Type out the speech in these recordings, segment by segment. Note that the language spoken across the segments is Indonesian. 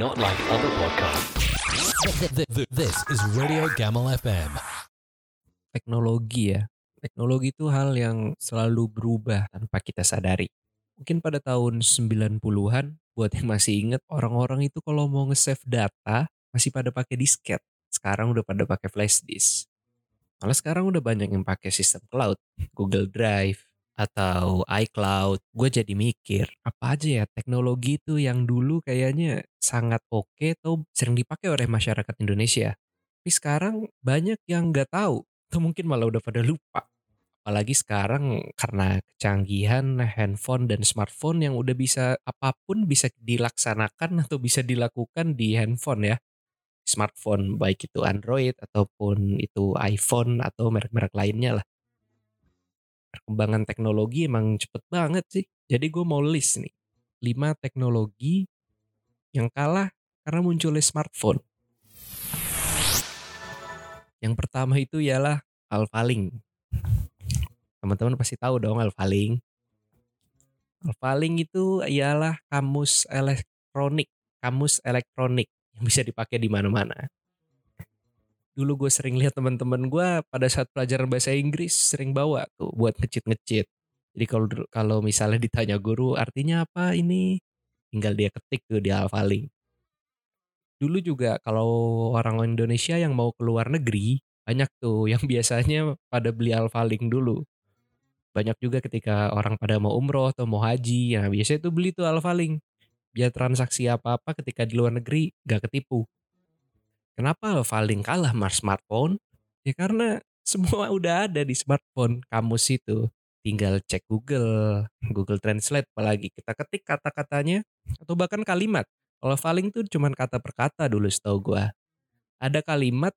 Not like other podcasts. This is Radio Gamal FM. teknologi ya. Teknologi itu hal yang selalu berubah tanpa kita sadari. Mungkin pada tahun 90-an, buat yang masih inget, orang-orang itu kalau mau nge-save data, masih pada pakai disket. Sekarang udah pada pakai flash disk. Malah sekarang udah banyak yang pakai sistem cloud, Google Drive, atau iCloud. Gue jadi mikir, apa aja ya teknologi itu yang dulu kayaknya sangat oke atau sering dipakai oleh masyarakat Indonesia. Tapi sekarang banyak yang nggak tahu atau mungkin malah udah pada lupa. Apalagi sekarang karena kecanggihan handphone dan smartphone yang udah bisa apa pun bisa dilaksanakan atau bisa dilakukan di handphone ya. Smartphone baik itu Android ataupun itu iPhone atau merek-merek lainnya lah. Perkembangan teknologi emang cepet banget sih. Jadi gue mau list nih. 5 teknologi yang kalah karena munculnya smartphone. Yang pertama itu ialah Alphalink. Teman-teman pasti tahu dong Alphalink. Alphalink itu ialah kamus elektronik, kamus elektronik yang bisa dipakai di mana-mana. Dulu gue sering lihat teman-teman gue pada saat pelajaran bahasa Inggris sering bawa tuh buat ngecit-ngecit. Jadi kalau kalau misalnya ditanya guru artinya apa ini, tinggal dia ketik tuh di Alphalink. Dulu juga kalau orang Indonesia yang mau ke luar negeri, banyak tuh yang biasanya pada beli Alphalink dulu. Banyak juga ketika orang pada mau umroh atau mau haji, ya biasanya tuh beli tuh Alphalink. Biar transaksi apa-apa ketika di luar negeri gak ketipu. Kenapa Alphalink kalah sama smartphone? Ya karena semua udah ada di smartphone kamus itu. Tinggal cek Google, Google Translate apalagi. Kita ketik kata-katanya atau bahkan kalimat. Kalau Alphalink tuh cuman kata per kata dulu setahu gua. Ada kalimat,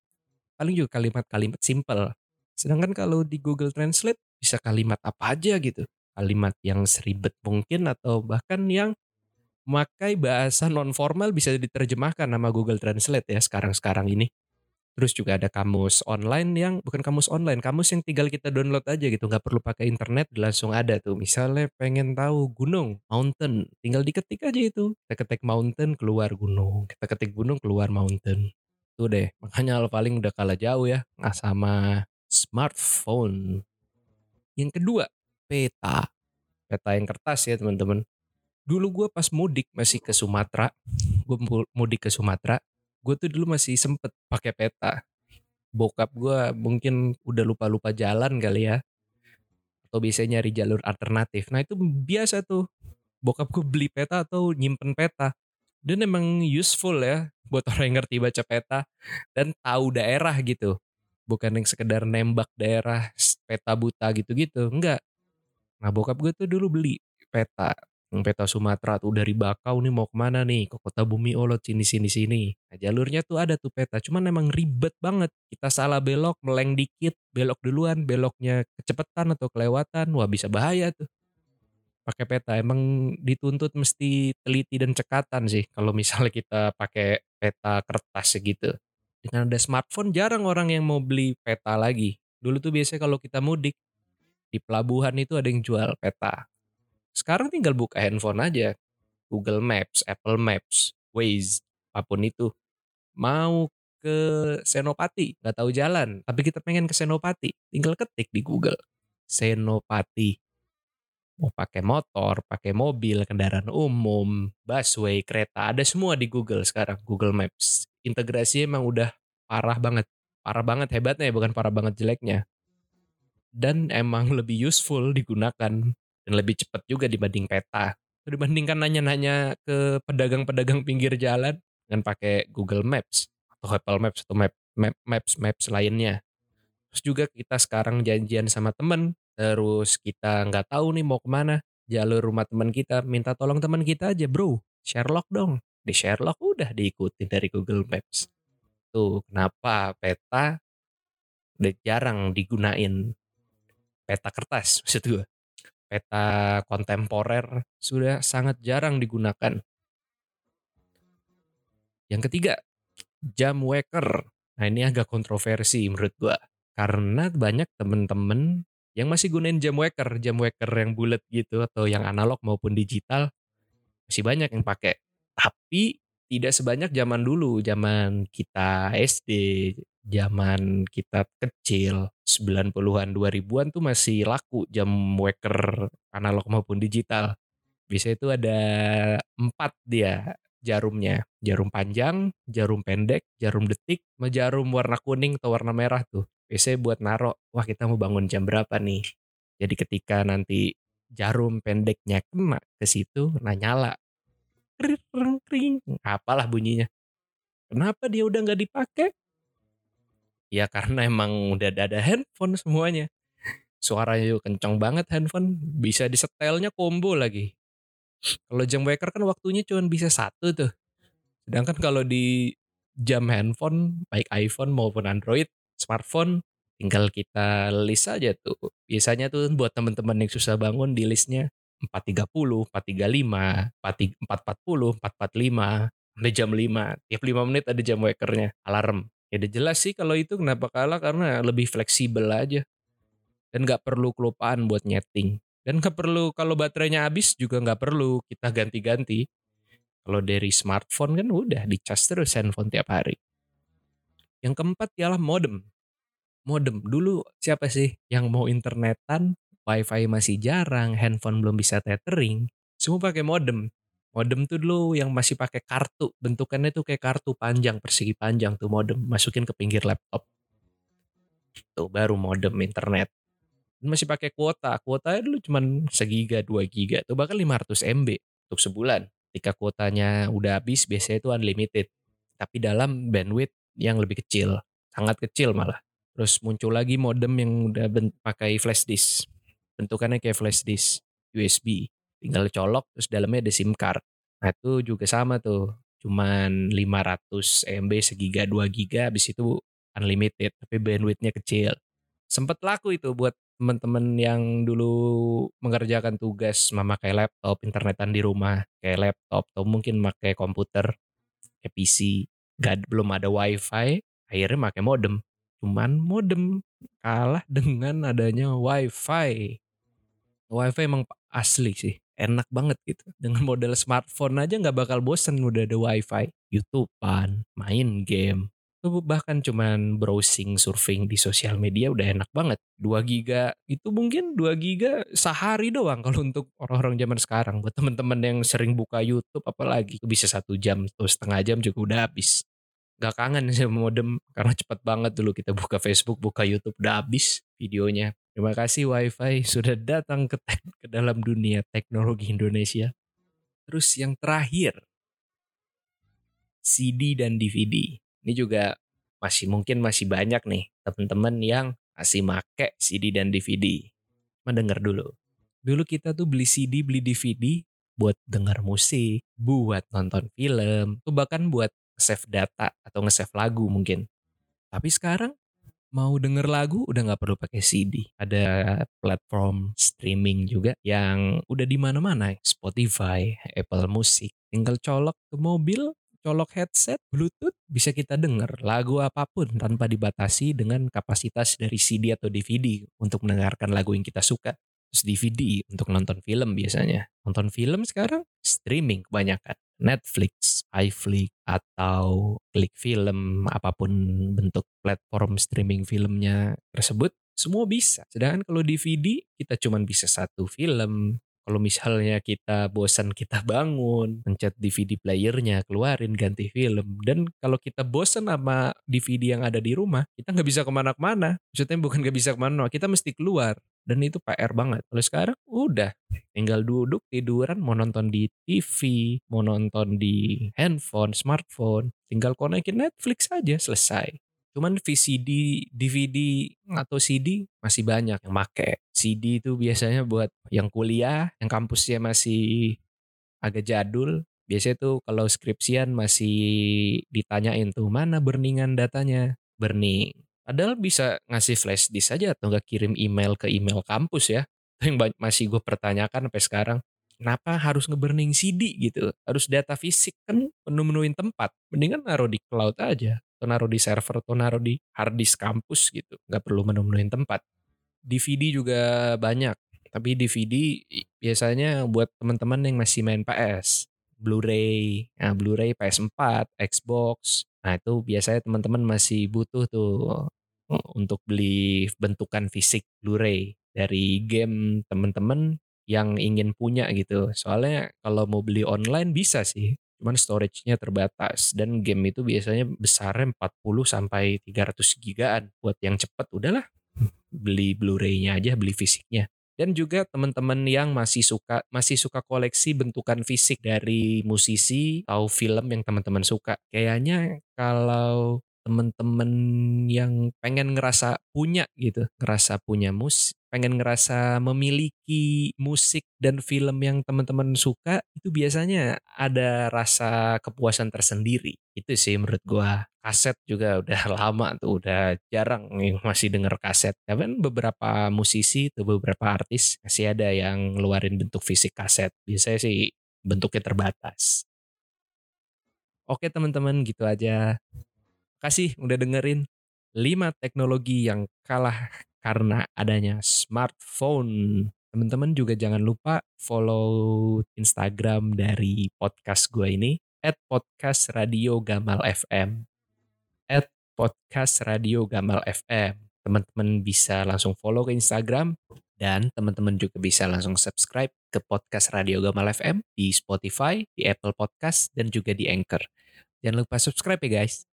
paling juga kalimat-kalimat simple. Sedangkan kalau di Google Translate bisa kalimat apa aja gitu. Kalimat yang seribet mungkin atau bahkan yang memakai bahasa non formal bisa diterjemahkan nama Google Translate ya sekarang-sekarang ini. Terus juga ada kamus online yang bukan kamus online, kamus yang tinggal kita download aja gitu, nggak perlu pakai internet langsung ada tuh. Misalnya pengen tahu gunung, mountain, tinggal diketik aja itu. Kita ketik mountain keluar gunung, kita ketik gunung keluar mountain. Tuh deh, makanya paling udah kalah jauh ya, nggak sama smartphone. Yang kedua, peta. Peta yang kertas ya teman-teman. Dulu gue pas mudik masih ke Sumatera, gue mudik ke Sumatera, gue tuh dulu masih sempet pakai peta. Bokap gue mungkin udah lupa-lupa jalan kali ya. Atau biasanya nyari jalur alternatif. Nah itu biasa tuh. Bokap gue beli peta atau nyimpen peta. Dan emang useful ya buat orang yang ngerti baca peta dan tahu daerah gitu. Bukan yang sekedar nembak daerah peta buta gitu-gitu. Enggak. Nah bokap gue tuh dulu beli peta peta Sumatera tuh dari Bakau nih mau ke mana nih? Ke kota Bumi Olot sini sini sini. Nah, jalurnya tuh ada tuh peta cuman emang ribet banget. Kita salah belok meleng dikit belok duluan beloknya kecepatan atau kelewatan wah bisa bahaya tuh. Pakai peta emang dituntut mesti teliti dan cekatan sih kalau misalnya kita pakai peta kertas segitu. Dengan ada smartphone jarang orang yang mau beli peta lagi. Dulu tuh biasanya kalau kita mudik di pelabuhan itu ada yang jual peta sekarang tinggal buka handphone aja. Google Maps, Apple Maps, Waze, apa pun itu. Mau ke Senopati, nggak tahu jalan, tapi kita pengen ke Senopati, tinggal ketik di Google. Senopati. Mau pakai motor, pakai mobil, kendaraan umum, busway, kereta, ada semua di Google sekarang, Google Maps. Integrasinya emang udah parah banget. Parah banget hebatnya ya, bukan parah banget jeleknya. Dan emang lebih useful digunakan dan lebih cepat juga dibanding peta. Dibandingkan nanya-nanya ke pedagang-pedagang pinggir jalan dengan pakai Google Maps atau Apple Maps atau map, map Maps Maps lainnya. Terus juga kita sekarang janjian sama temen, terus kita nggak tahu nih mau ke mana, jalur rumah teman kita, minta tolong teman kita aja, bro, Sherlock dong. Di Sherlock udah diikuti dari Google Maps. Tuh, kenapa peta udah jarang digunain peta kertas maksud gue peta kontemporer sudah sangat jarang digunakan. Yang ketiga, jam waker. Nah ini agak kontroversi menurut gua. Karena banyak temen-temen yang masih gunain jam waker, jam waker yang bulat gitu atau yang analog maupun digital masih banyak yang pakai. Tapi tidak sebanyak zaman dulu, zaman kita SD, zaman kita kecil, 90-an, 2000-an tuh masih laku jam waker analog maupun digital. Biasanya itu ada empat dia jarumnya. Jarum panjang, jarum pendek, jarum detik, sama jarum warna kuning atau warna merah tuh. Biasanya buat naro, wah kita mau bangun jam berapa nih. Jadi ketika nanti jarum pendeknya kena ke situ, nah nyala. Kring, kring, apalah bunyinya. Kenapa dia udah nggak dipakai? Ya karena emang udah ada handphone semuanya. Suaranya juga kencang banget handphone, bisa disetelnya combo lagi. Kalau jam waker kan waktunya cuma bisa satu tuh. Sedangkan kalau di jam handphone, baik iPhone maupun Android, smartphone, tinggal kita list aja tuh. Biasanya tuh buat teman-teman yang susah bangun di listnya 430, 435, 440, 445, sampai jam 5. Tiap 5 menit ada jam wakernya, alarm. Ya udah jelas sih kalau itu kenapa kalah karena lebih fleksibel aja. Dan nggak perlu kelupaan buat nyeting. Dan nggak perlu kalau baterainya habis juga nggak perlu kita ganti-ganti. Kalau dari smartphone kan udah dicas terus handphone tiap hari. Yang keempat ialah modem. Modem. Dulu siapa sih yang mau internetan, wifi masih jarang, handphone belum bisa tethering, semua pakai modem. Modem tuh dulu yang masih pakai kartu, bentukannya tuh kayak kartu panjang, persegi panjang tuh modem, masukin ke pinggir laptop. Tuh baru modem internet. Masih pakai kuota, kuotanya dulu cuma segiga, dua giga, tuh bahkan 500 MB untuk sebulan. Ketika kuotanya udah habis, biasanya itu unlimited. Tapi dalam bandwidth yang lebih kecil, sangat kecil malah. Terus muncul lagi modem yang udah pakai flash disk. Bentukannya kayak flash disk USB tinggal colok terus dalamnya ada SIM card. Nah itu juga sama tuh, cuman 500 MB segiga 2 giga habis itu unlimited tapi bandwidthnya kecil. Sempet laku itu buat teman-teman yang dulu mengerjakan tugas memakai laptop, internetan di rumah, kayak laptop atau mungkin pakai komputer, kayak PC, gak, belum ada wifi, akhirnya pakai modem. Cuman modem kalah dengan adanya wifi. Wifi emang asli sih enak banget gitu. Dengan model smartphone aja nggak bakal bosen udah ada wifi. YouTubean, main game. Itu bahkan cuman browsing, surfing di sosial media udah enak banget. 2 giga itu mungkin 2 giga sehari doang kalau untuk orang-orang zaman sekarang. Buat temen-temen yang sering buka YouTube apalagi bisa satu jam atau setengah jam juga udah habis. Gak kangen sih modem karena cepat banget dulu kita buka Facebook, buka YouTube udah habis videonya. Terima kasih WiFi sudah datang ke, ke dalam dunia teknologi Indonesia. Terus yang terakhir, CD dan DVD. Ini juga masih mungkin masih banyak nih teman-teman yang masih make CD dan DVD. Mendengar dulu. Dulu kita tuh beli CD, beli DVD buat dengar musik, buat nonton film, tuh bahkan buat save data atau nge-save lagu mungkin. Tapi sekarang mau denger lagu udah nggak perlu pakai CD. Ada platform streaming juga yang udah di mana-mana, Spotify, Apple Music. Tinggal colok ke mobil, colok headset, Bluetooth, bisa kita denger lagu apa pun tanpa dibatasi dengan kapasitas dari CD atau DVD untuk mendengarkan lagu yang kita suka. Terus DVD untuk nonton film biasanya. Nonton film sekarang streaming kebanyakan. Netflix, iFlix, atau klik film, apa pun bentuk platform streaming filmnya tersebut, semua bisa. Sedangkan kalau DVD, kita cuma bisa satu film. Kalau misalnya kita bosan, kita bangun, pencet DVD playernya, keluarin, ganti film. Dan kalau kita bosan sama DVD yang ada di rumah, kita nggak bisa ke mana-mana. Maksudnya bukan nggak bisa ke mana, kita mesti keluar dan itu PR banget. Kalau sekarang udah tinggal duduk tiduran mau nonton di TV, mau nonton di handphone, smartphone, tinggal konekin Netflix aja selesai. Cuman VCD, DVD atau CD masih banyak yang make. CD itu biasanya buat yang kuliah, yang kampusnya masih agak jadul. Biasanya tuh kalau skripsian masih ditanyain tuh mana burningan datanya. Burning Padahal bisa ngasih flash disk aja atau nggak kirim email ke email kampus ya. Yang masih gue pertanyakan sampai sekarang. Kenapa harus ngeburning CD gitu? Harus data fisik kan menu-menuin tempat. Mendingan naruh di cloud aja. Atau naruh di server atau naruh di hard disk kampus gitu. Nggak perlu menu-menuin tempat. DVD juga banyak. Tapi DVD biasanya buat teman-teman yang masih main PS. Blu-ray, nah Blu-ray PS4, Xbox. Nah itu biasanya teman-teman masih butuh tuh untuk beli bentukan fisik Blu-ray dari game teman-teman yang ingin punya gitu. Soalnya kalau mau beli online bisa sih, cuman storage-nya terbatas dan game itu biasanya besarnya 40 sampai 300 gigaan. Buat yang cepet udahlah beli Blu-ray-nya aja, beli fisiknya. Dan juga teman-teman yang masih suka masih suka koleksi bentukan fisik dari musisi atau film yang teman-teman suka. Kayaknya kalau teman-teman yang pengen ngerasa punya gitu, ngerasa punya mus, pengen ngerasa memiliki musik dan film yang teman-teman suka, itu biasanya ada rasa kepuasan tersendiri. Itu sih menurut gua. Kaset juga udah lama tuh, udah jarang yang masih denger kaset. Tapi beberapa musisi tuh beberapa artis masih ada yang ngeluarin bentuk fisik kaset. Biasanya sih bentuknya terbatas. Oke teman-teman, gitu aja kasih udah dengerin 5 teknologi yang kalah karena adanya smartphone. Teman-teman juga jangan lupa follow Instagram dari podcast gue ini at podcast radio gamal FM at podcast radio gamal FM teman-teman bisa langsung follow ke Instagram dan teman-teman juga bisa langsung subscribe ke podcast Radio Gamal FM di Spotify, di Apple Podcast, dan juga di Anchor. Jangan lupa subscribe ya guys.